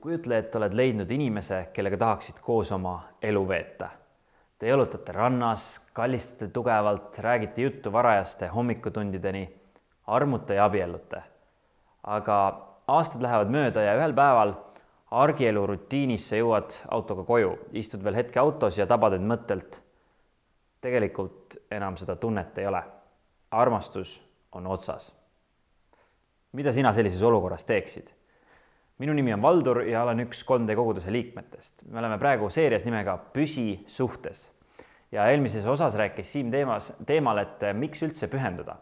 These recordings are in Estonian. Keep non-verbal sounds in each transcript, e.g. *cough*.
kujutle, et oled leidnud inimese, kellega tahaksid koos oma elu veeta. Te jalutate rannas, kallistate tugevalt, räägite juttu varajaste hommikutundideni, armute ja abiellute. aga aastad lähevad mööda ja ühel päeval argielu rutiinis sa jõuad autoga koju, istud veel hetke autos ja tabad end mõttelt. tegelikult enam seda tunnet ei ole. armastus on otsas. mida sina sellises olukorras teeksid? Minu nimi on Valdur ja olen üks 3D koguduse liikmetest. me oleme praegu seerias nimega Püsi suhtes. ja eelmises osas rääkis Siim teemas, teemal, et miks üldse pühenduda.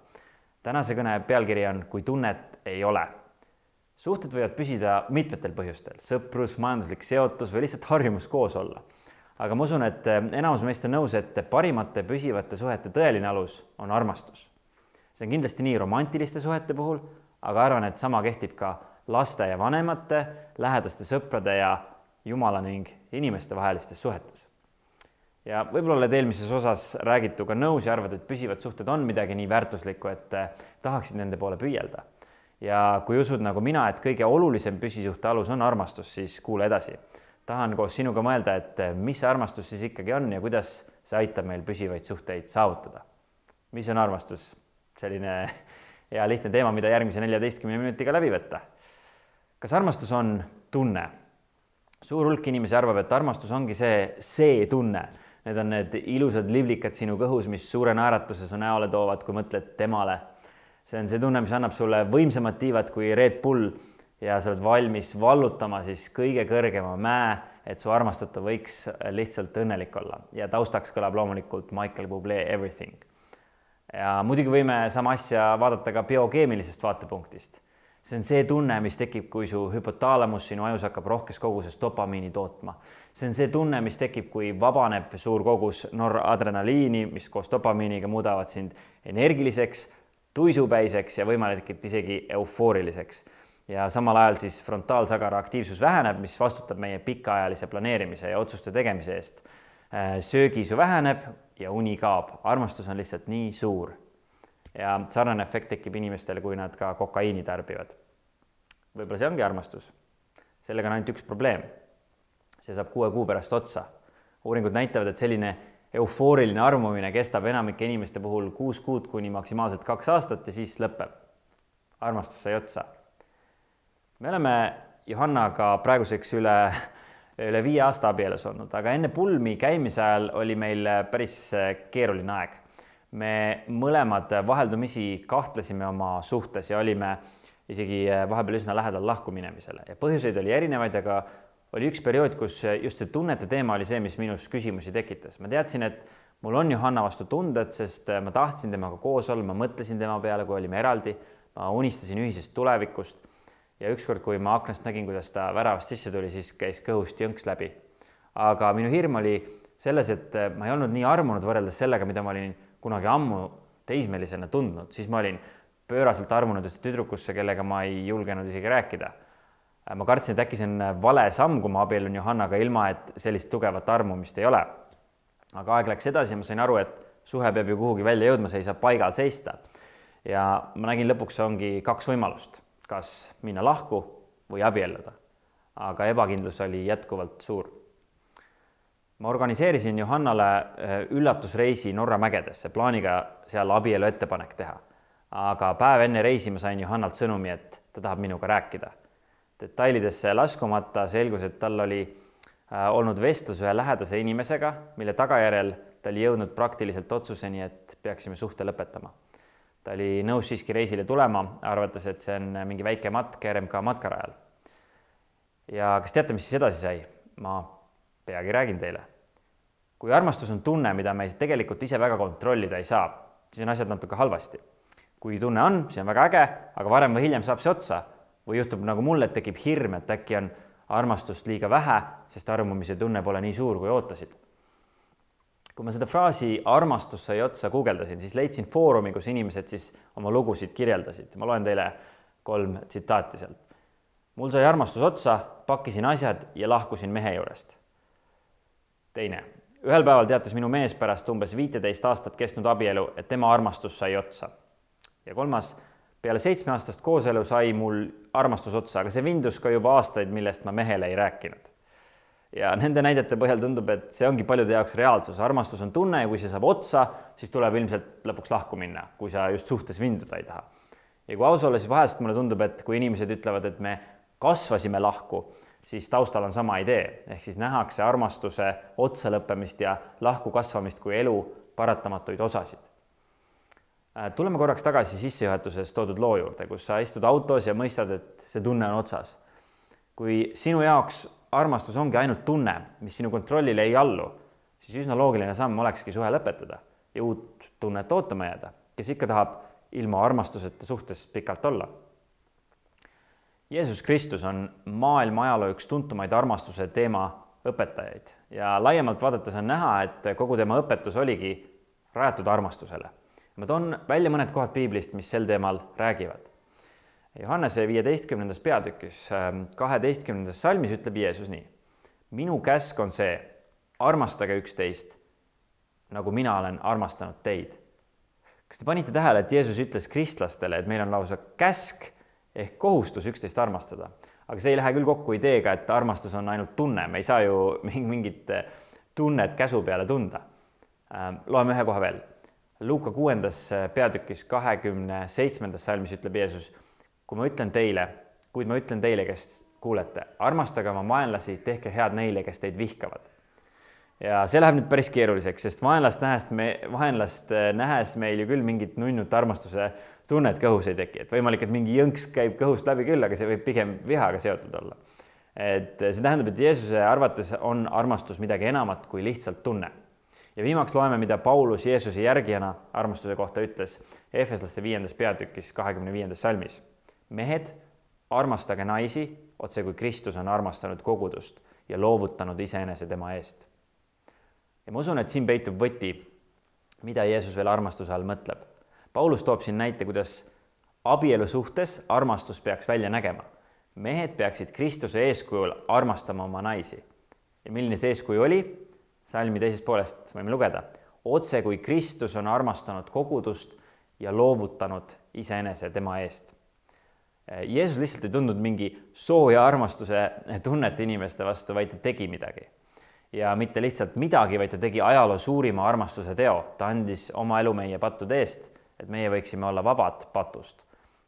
tänase kõne pealkiri on Kui tunnet ei ole. suhted võivad püsida mitmetel põhjustel, sõprus, majanduslik seotus või lihtsalt harjumus koos olla. aga ma usun, et enamus meist on nõus, et parimate püsivate suhete tõeline alus on armastus. see on kindlasti nii romantiliste suhete puhul, aga arvan, et sama kehtib ka laste ja vanemate, lähedaste sõprade ja Jumala ning inimeste vahelistes suhetes. ja võib-olla oled eelmises osas räägituga nõus ja arvad, et püsivad suhted on midagi nii väärtuslikku, et eh, tahaksid nende poole püüelda. ja kui usud nagu mina, et kõige olulisem püsisuhte alus on armastus, siis kuula edasi. tahan koos sinuga mõelda, et eh, mis see armastus siis ikkagi on ja kuidas see aitab meil püsivaid suhteid saavutada. mis on armastus? selline *laughs* hea lihtne teema, mida järgmise neljateistkümne minutiga läbi võtta kas armastus on tunne? suur hulk inimesi arvab, et armastus ongi see, see tunne. Need on need ilusad liblikad sinu kõhus, mis suure naeratuse su näole toovad, kui mõtled temale. see on see tunne, mis annab sulle võimsamad tiivad kui Red Bull ja sa oled valmis vallutama siis kõige kõrgema mäe, et su armastatav võiks lihtsalt õnnelik olla ja taustaks kõlab loomulikult Michael Bublé Everything. ja muidugi võime sama asja vaadata ka biokeemilisest vaatepunktist see on see tunne, mis tekib, kui su hüpotaalamus sinu ajus hakkab rohkes koguses dopamiini tootma. see on see tunne, mis tekib, kui vabaneb suur kogus noradrenaliini, mis koos dopamiiniga muudavad sind energiliseks, tuisupäiseks ja võimalik, et isegi eufooriliseks. ja samal ajal siis frontaalsagara aktiivsus väheneb, mis vastutab meie pikaajalise planeerimise ja otsuste tegemise eest. söögiisu väheneb ja uni kaob, armastus on lihtsalt nii suur ja sarnane efekt tekib inimestele, kui nad ka kokaiini tarbivad. võib-olla see ongi armastus. sellega on ainult üks probleem. see saab kuue kuu pärast otsa. uuringud näitavad, et selline eufooriline armumine kestab enamike inimeste puhul kuus kuud kuni maksimaalselt kaks aastat ja siis lõpeb. armastus sai otsa. me oleme Johannaga praeguseks üle, üle viie aasta abielus olnud, aga enne pulmi käimise ajal oli meil päris keeruline aeg me mõlemad vaheldumisi kahtlesime oma suhtes ja olime isegi vahepeal üsna lähedal lahkuminemisele ja põhjuseid oli erinevaid, aga oli üks periood, kus just see tunnete teema oli see, mis minus küsimusi tekitas. ma teadsin, et mul on Johanna vastu tunded, sest ma tahtsin temaga koos olla, ma mõtlesin tema peale, kui olime eraldi, ma unistasin ühisest tulevikust ja ükskord, kui ma aknast nägin, kuidas ta väravast sisse tuli, siis käis kõhust jõnks läbi. aga minu hirm oli selles, et ma ei olnud nii armunud võrreldes sellega, mida ma olin kunagi ammu teismelisena tundnud, siis ma olin pööraselt armunud ühte tüdrukusse, kellega ma ei julgenud isegi rääkida. ma kartsin, et äkki see on vale samm, kui ma abiellun Johannaga, ilma et sellist tugevat armumist ei ole. aga aeg läks edasi ja ma sain aru, et suhe peab ju kuhugi välja jõudma, see ei saa paigal seista. ja ma nägin lõpuks ongi kaks võimalust, kas minna lahku või abielluda. aga ebakindlus oli jätkuvalt suur ma organiseerisin Johannale eh, üllatusreisi Norra mägedesse, plaaniga seal abielu ettepanek teha. aga päev enne reisi ma sain Johannalt sõnumi, et ta tahab minuga rääkida. detailidesse laskumata selgus, et tal oli äh, olnud vestlus ühe lähedase inimesega, mille tagajärjel ta oli jõudnud praktiliselt otsuseni, et peaksime suhte lõpetama. ta oli nõus siiski reisile tulema, arvates, et see on mingi väike matk RMK matkarajal. ja kas teate, mis siis edasi sai? ma peagi räägin teile. kui armastus on tunne, mida me tegelikult ise väga kontrollida ei saa, siis on asjad natuke halvasti. kui tunne on, see on väga äge, aga varem või hiljem saab see otsa või juhtub nagu mul, et tekib hirm, et äkki on armastust liiga vähe, sest armumise tunne pole nii suur, kui ootasid. kui ma seda fraasi armastus sai otsa guugeldasin, siis leidsin foorumi, kus inimesed siis oma lugusid kirjeldasid. ma loen teile kolm tsitaati sealt. mul sai armastus otsa, pakkisin asjad ja lahkusin mehe juurest teine, ühel päeval teatas minu mees pärast umbes viiteist aastat kestnud abielu, et tema armastus sai otsa. ja kolmas, peale seitsmeaastast kooselu sai mul armastus otsa, aga see vindus ka juba aastaid, millest ma mehele ei rääkinud. ja nende näidete põhjal tundub, et see ongi paljude jaoks reaalsus, armastus on tunne ja kui see saab otsa, siis tuleb ilmselt lõpuks lahku minna, kui sa just suhtes vinduda ei taha. ja kui aus olla, siis vahest mulle tundub, et kui inimesed ütlevad, et me kasvasime lahku, siis taustal on sama idee, ehk siis nähakse armastuse otsalõppemist ja lahku kasvamist kui elu paratamatuid osasid Äh, tuleme korraks tagasi sissejuhatuses toodud loo juurde, kus sa istud autos ja mõistad, et see tunne on otsas. kui sinu jaoks armastus ongi ainult tunne, mis sinu kontrollile ei allu, siis üsna loogiline samm olekski suhe lõpetada ja uut tunnet ootama jääda, kes ikka tahab ilma armastuseta suhtes pikalt olla. Jeesus Kristus on maailma ajaloo üks tuntumaid armastuse teema õpetajaid ja laiemalt vaadates on näha, et kogu tema õpetus oligi rajatud armastusele ma toon välja mõned kohad piiblist, mis sel teemal räägivad. Johannese viieteistkümnendas peatükis, ähm, kaheteistkümnendas salmis ütleb Jeesus nii. minu käsk on see, armastage üksteist, nagu mina olen armastanud teid. kas te panite tähele, et Jeesus ütles kristlastele, et meil on lausa käsk ehk kohustus üksteist armastada, aga see ei lähe küll kokku ideega, et armastus on ainult tunne, me ei saa ju mingit tunnet käsu peale tunda. Ähm, loeme ühe koha veel Luuka kuuendas äh, peatükis kahekümne seitsmendas salmis ütleb Jeesus, kui ma ütlen teile, kuid ma ütlen teile, kes kuulete, armastage oma vaenlasi, tehke head neile, kes teid vihkavad. Ja see läheb nüüd päris keeruliseks, sest vaenlast nähes me, vaenlast äh, nähes meil ju küll mingit nunnut armastuse tunnet kõhus ei teki, et võimalik, et mingi jõnks käib kõhust läbi küll, aga see võib pigem vihaga seotud olla. et see tähendab, et Jeesuse arvates on armastus midagi enamat kui lihtsalt tunne ja viimaks loeme, mida Paulus Jeesuse järgijana armastuse kohta ütles Efeslaste viiendas peatükis, kahekümne viiendas salmis. mehed, armastage naisi, otse kui Kristus on armastanud kogudust ja loovutanud iseenese tema eest. Ja ma usun, et siin peitub võti, mida Jeesus veel armastuse all mõtleb. Paulus toob siin näite, kuidas abielu suhtes armastus peaks välja nägema. mehed peaksid Kristuse eeskujul armastama oma naisi. ja milline see eeskuju oli? salmi teisest poolest võime lugeda. otse kui Kristus on armastanud kogudust ja loovutanud iseenese tema eest. Jeesus lihtsalt ei tundnud mingi sooja armastuse tunnet inimeste vastu, vaid ta tegi midagi. Ja mitte lihtsalt midagi, vaid ta tegi ajaloo suurima armastuse teo, ta andis oma elu meie pattude eest, et meie võiksime olla vabad patust.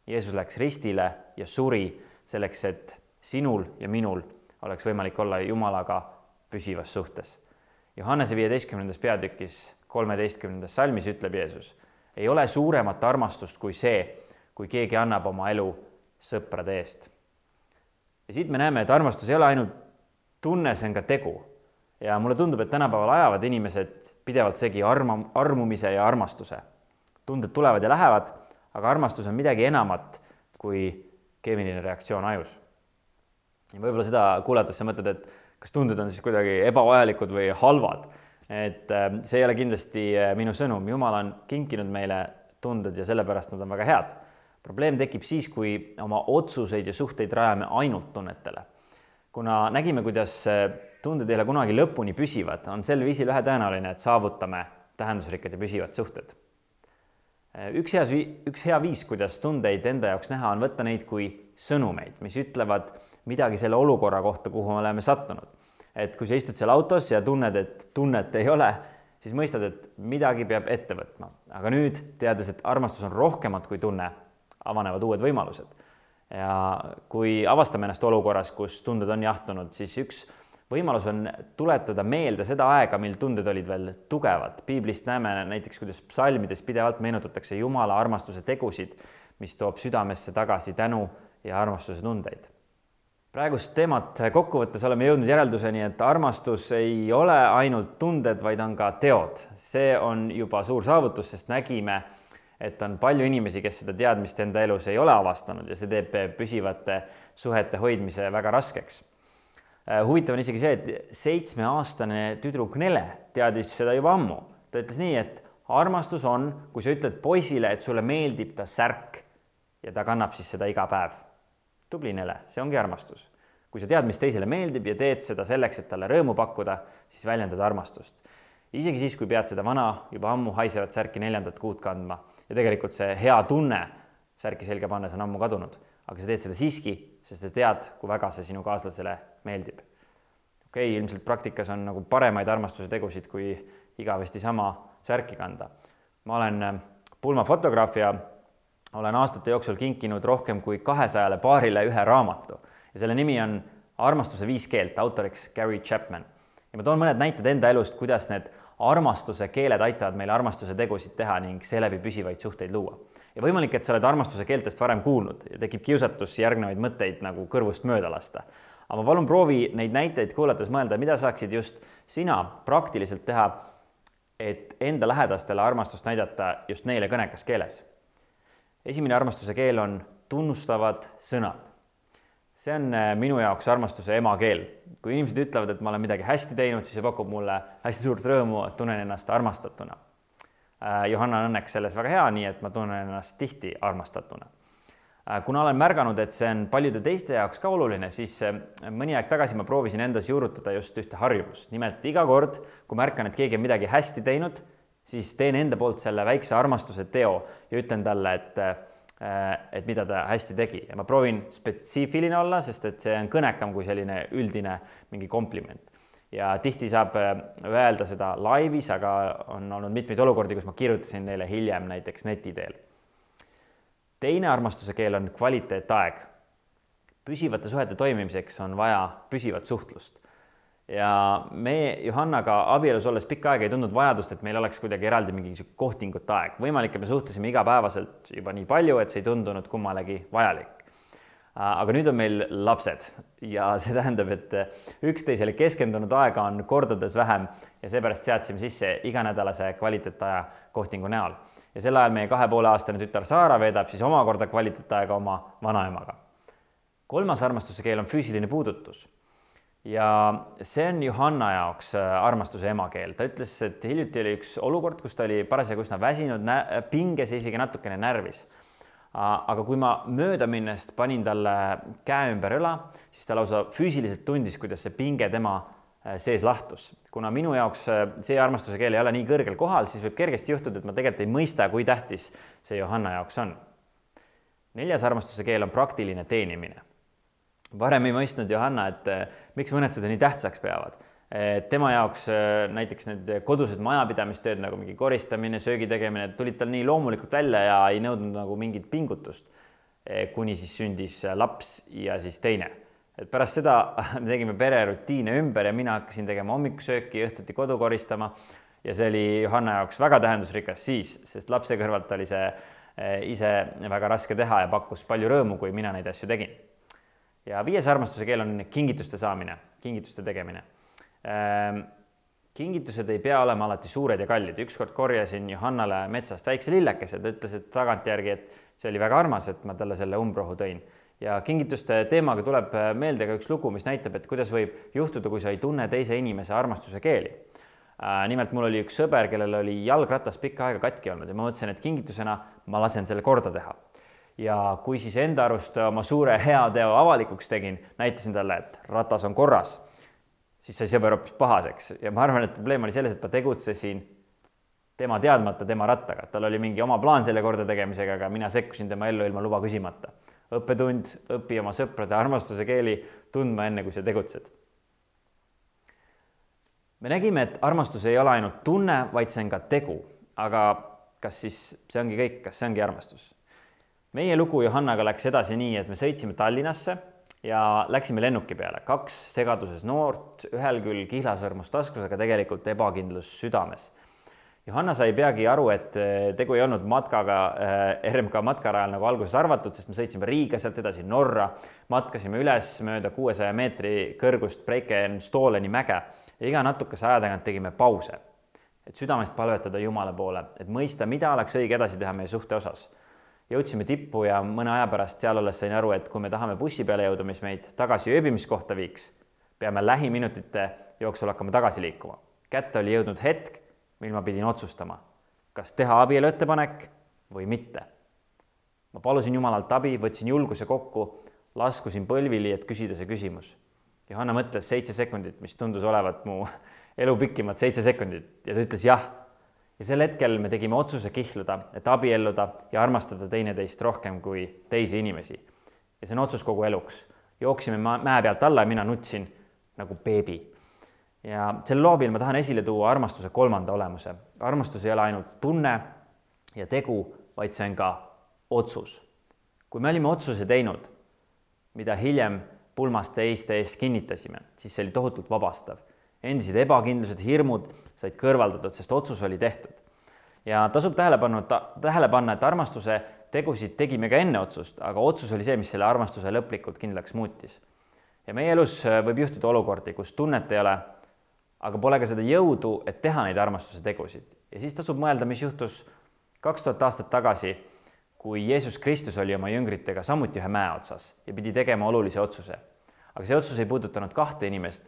Jeesus läks ristile ja suri selleks, et sinul ja minul oleks võimalik olla Jumalaga püsivas suhtes Johannese viieteistkümnendas peatükis kolmeteistkümnendas salmis ütleb Jeesus, ei ole suuremat armastust kui see, kui keegi annab oma elu sõprade eest. ja siit me näeme, et armastus ei ole ainult tunne, see on ka tegu. Ja mulle tundub, et tänapäeval ajavad inimesed pidevalt segi arma, armumise ja armastuse. tunded tulevad ja lähevad, aga armastus on midagi enamat kui keemiline reaktsioon ajus. ja võib-olla seda kuulates sa mõtled, et kas tunded on siis kuidagi ebavajalikud või halvad. et äh, see ei ole kindlasti äh, minu sõnum, Jumal on kinkinud meile tunded ja sellepärast nad on väga head. probleem tekib siis, kui oma otsuseid ja suhteid rajame ainult tunnetele. kuna nägime, kuidas äh, tunded ei ole kunagi lõpuni püsivad, on sel viisil vähetõenäoline, et saavutame tähendusrikkad ja püsivad suhted. üks hea, üks hea viis, kuidas tundeid enda jaoks näha, on võtta neid kui sõnumeid, mis ütlevad midagi selle olukorra kohta, kuhu me oleme sattunud. et kui sa istud seal autos ja tunned, et tunnet ei ole, siis mõistad, et midagi peab ette võtma. aga nüüd, teades, et armastus on rohkemat kui tunne, avanevad uued võimalused. ja kui avastame ennast olukorras, kus tunded on jahtunud, siis üks võimalus on tuletada meelde seda aega, mil tunded olid veel tugevad. piiblist näeme näiteks, kuidas psalmides pidevalt meenutatakse Jumala armastuse tegusid, mis toob südamesse tagasi tänu ja armastuse tundeid praegust teemat kokku võttes oleme jõudnud järelduseni, et armastus ei ole ainult tunded, vaid on ka teod. see on juba suur saavutus, sest nägime, et on palju inimesi, kes seda teadmist enda elus ei ole avastanud ja see teeb püsivate suhete hoidmise väga raskeks. Äh, huvitav on isegi see, et seitsmeaastane tüdruk Nele teadis seda juba ammu. ta ütles nii, et armastus on, kui sa ütled poisile, et sulle meeldib ta särk ja ta kannab siis seda iga päev tubli Nele, see ongi armastus. kui sa tead, mis teisele meeldib ja teed seda selleks, et talle rõõmu pakkuda, siis väljendad armastust. isegi siis, kui pead seda vana, juba ammu haisevat särki neljandat kuud kandma ja tegelikult see hea tunne särki selga pannes on ammu kadunud, aga sa teed seda siiski, sest sa tead, kui väga see sinu kaaslasele meeldib. okei okay,, ilmselt praktikas on nagu paremaid armastuse tegusid, kui igavesti sama särki kanda. ma olen äh, pulmafotograaf ja olen aastate jooksul kinkinud rohkem kui kahesajale paarile ühe raamatu ja selle nimi on Armastuse viis keelt, autoriks Gary Chapman. ja ma toon mõned näited enda elust, kuidas need armastuse keeled aitavad meil armastuse tegusid teha ning seeläbi püsivaid suhteid luua. Ja võimalik, et sa oled armastuse keeltest varem kuulnud ja tekib kiusatus järgnevaid mõtteid nagu kõrvust mööda lasta. aga ma palun proovi neid näiteid kuulates mõelda, mida saaksid just sina praktiliselt teha, et enda lähedastele armastust näidata just neile kõnekas keeles esimene armastuse keel on tunnustavad sõnad. see on äh, minu jaoks armastuse emakeel. kui inimesed ütlevad, et ma olen midagi hästi teinud, siis see pakub mulle hästi suurt rõõmu, et tunnen ennast armastatuna. Äh, Johanna on õnneks selles väga hea, nii et ma tunnen ennast tihti armastatuna. Äh, kuna olen märganud, et see on paljude teiste jaoks ka oluline, siis mõni aeg tagasi ma proovisin endas juurutada just ühte harjumust. nimelt iga kord, kui märkan, et keegi on midagi hästi teinud siis teen enda poolt selle väikse armastuse teo ja ütlen talle, et äh, et mida ta hästi tegi ja ma proovin spetsiifiline olla, sest et see on kõnekam kui selline üldine mingi kompliment. Ja tihti saab äh, öelda seda laivis, aga on olnud mitmeid olukordi, kus ma kirjutasin neile hiljem näiteks neti teel. teine armastuse keel on kvaliteetaeg. püsivate suhete toimimiseks on vaja püsivat suhtlust ja me Johannaga abielus olles pikka aega ei tundnud vajadust, et meil oleks kuidagi eraldi mingi kohtingute aeg. võimalik, et me suhtlesime igapäevaselt juba nii palju, et see ei tundunud kummalegi vajalik. Aga nüüd on meil lapsed ja see tähendab, et üksteisele keskendunud aega on kordades vähem ja seepärast seadsime sisse iganädalase kvaliteetaja kohtingu näol. ja sel ajal meie kahe poole aastane tütar Saara veedab siis omakorda kvaliteetaega oma vanaemaga. kolmas armastuse keel on füüsiline puudutus ja see on Johanna jaoks äh, armastuse emakeel, ta ütles, et hiljuti oli üks olukord, kus ta oli parasjagu üsna väsinud, pinges ja isegi natukene närvis. Aga kui ma möödaminnes panin talle käe ümber õla, siis ta lausa füüsiliselt tundis, kuidas see pinge tema äh, sees lahtus. kuna minu jaoks äh, see armastuse keel ei ole nii kõrgel kohal, siis võib kergesti juhtuda, et ma tegelikult ei mõista, kui tähtis see Johanna jaoks on. neljas armastuse keel on praktiline teenimine varem ei mõistnud Johanna, et eh, miks mõned seda nii tähtsaks peavad. Tema jaoks eh, näiteks need kodused majapidamistööd nagu mingi koristamine, söögi tegemine tulid tal nii loomulikult välja ja ei nõudnud nagu mingit pingutust. Eh, kuni siis sündis laps ja siis teine. et pärast seda *laughs* me tegime pererutiine ümber ja mina hakkasin tegema hommikusööki, õhtuti kodu koristama ja see oli Johanna jaoks väga tähendusrikas siis, sest lapse kõrvalt oli see ise väga raske teha ja pakkus palju rõõmu, kui mina neid asju tegin ja viies armastuse keel on kingituste saamine, kingituste tegemine. Ehm, kingitused ei pea olema alati suured ja kallid, ükskord korjasin Johannale metsast väikse lillekese, ta ütles, et tagantjärgi, et see oli väga armas, et ma talle selle umbrohu tõin. ja kingituste teemaga tuleb meelde ka üks lugu, mis näitab, et kuidas võib juhtuda, kui sa ei tunne teise inimese armastuse keeli. Äh, nimelt mul oli üks sõber, kellel oli jalgratas pikka aega katki olnud ja ma mõtlesin, et kingitusena ma lasen selle korda teha ja kui siis enda arust oma suure heateo avalikuks tegin, näitasin talle, et ratas on korras, siis sai sõber hoopis pahaseks ja ma arvan, et probleem oli selles, et ma tegutsesin tema teadmata tema rattaga, tal oli mingi oma plaan selle kordategemisega, aga mina sekkusin tema ellu ilma luba küsimata. õppetund, õpi oma sõprade armastuse keeli tundma, enne kui sa tegutsed. me nägime, et armastus ei ole ainult tunne, vaid see on ka tegu, aga kas siis see ongi kõik, kas see ongi armastus? meie lugu Johannaga läks edasi nii, et me sõitsime Tallinnasse ja läksime lennuki peale, kaks segaduses noort, ühel küll kihlasõrmus taskus, aga tegelikult ebakindlus südames. Johanna sai peagi aru, et eh, tegu ei olnud matkaga äh, RMK matkarajal nagu alguses arvatud, sest me sõitsime Riiga, sealt edasi Norra, matkasime üles mööda kuuesaja meetri kõrgust Breikenstoleni mäge. Ja iga natukese aja tagant tegime pause, et südamest palvetada Jumala poole, et mõista, mida oleks õige edasi teha meie suhte osas jõudsime tippu ja mõne aja pärast seal olles sain aru, et kui me tahame bussi peale jõuda, mis meid tagasi ööbimiskohta viiks, peame lähiminutite jooksul hakkama tagasi liikuma. kätte oli jõudnud hetk, mil ma pidin otsustama, kas teha abielu ettepanek või mitte. ma palusin Jumalalt abi, võtsin julguse kokku, laskusin põlvili, et küsida see küsimus. Johanna mõtles seitse sekundit, mis tundus olevat mu *laughs* elu pikimad seitse sekundit ja ta ütles jah. Ja sel hetkel me tegime otsuse kihluda, et abielluda ja armastada teineteist rohkem kui teisi inimesi. ja see on otsus kogu eluks. jooksime mäe pealt alla ja mina nutsin nagu beebi. ja sel loobil ma tahan esile tuua armastuse kolmanda olemuse. armastus ei ole ainult tunne ja tegu, vaid see on ka otsus. kui me olime otsuse teinud, mida hiljem pulmast teiste ees kinnitasime, siis see oli tohutult vabastav. Endised ebakindlused, hirmud said kõrvaldatud, sest otsus oli tehtud. ja tasub tähelepanu, tähele panna, et armastuse tegusid tegime ka enne otsust, aga otsus oli see, mis selle armastuse lõplikult kindlaks muutis. ja meie elus äh, võib juhtuda olukordi, kus tunnet ei ole, aga pole ka seda jõudu, et teha neid armastuse tegusid ja siis tasub mõelda, mis juhtus kaks tuhat aastat tagasi, kui Jeesus Kristus oli oma jüngritega samuti ühe mäe otsas ja pidi tegema olulise otsuse. aga see otsus ei puudutanud kahte inimest,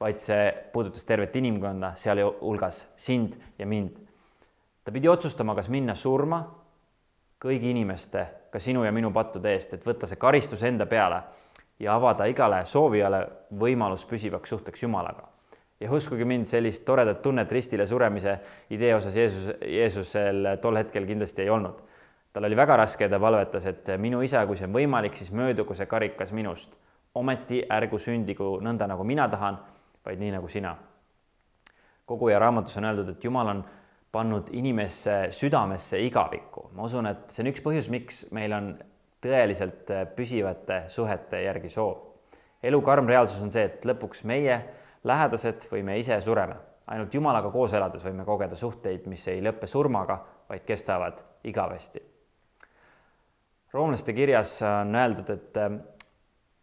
vaid see puudutas tervet inimkonda, sealhulgas sind ja mind. ta pidi otsustama, kas minna surma kõigi inimeste, ka sinu ja minu pattude eest, et võtta see karistus enda peale ja avada igale soovijale võimalus püsivaks suhteks Jumalaga ja uskuge mind, sellist toredat tunnet ristile suremise idee osas Jeesus, Jeesusel tol hetkel kindlasti ei olnud. tal oli väga raske ja ta palvetas, et minu isa, kui see on võimalik, siis möödugu see karikas minust. ometi ärgu sündigu nõnda, nagu mina tahan, vaid nii, nagu sina. koguja raamatus on öeldud, et Jumal on pannud inimesse südamesse igavikku. ma usun, et see on üks põhjus, miks meil on tõeliselt püsivate suhete järgi soov. elu karm reaalsus on see, et lõpuks meie lähedased või me ise sureme. ainult Jumalaga koos elades võime kogeda suhteid, mis ei lõppe surmaga, vaid kestavad igavesti. roomlaste kirjas on öeldud, et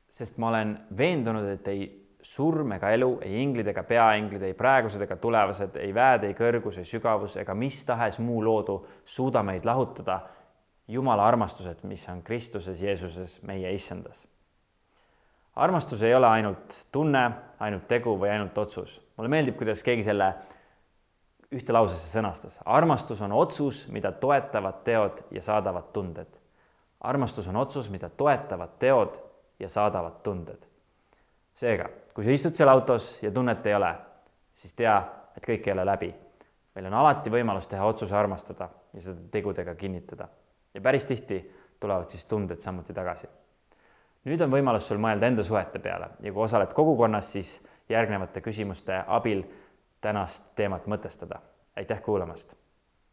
sest ma olen veendunud, et ei surm ega elu, ei inglid ega peainglid, ei praegused ega tulevased, ei väed, ei kõrgus, ei sügavus ega mis tahes muu loodu suuda meid lahutada Jumala armastused, mis on Kristuses Jeesuses, meie issandas armastus ei ole ainult tunne, ainult tegu või ainult otsus. mulle meeldib, kuidas keegi selle ühte lausesse sõnastas. armastus on otsus, mida toetavad teod ja saadavad tunded. armastus on otsus, mida toetavad teod ja saadavad tunded. seega, kui sa istud seal autos ja tunnet ei ole, siis tea, et kõik ei ole läbi. meil on alati võimalus teha otsuse armastada ja seda tegudega kinnitada. ja päris tihti tulevad siis tunded samuti tagasi nüüd on võimalus sul mõelda enda suhete peale ja kui osaled kogukonnas, siis järgnevate küsimuste abil tänast teemat mõtestada. aitäh kuulamast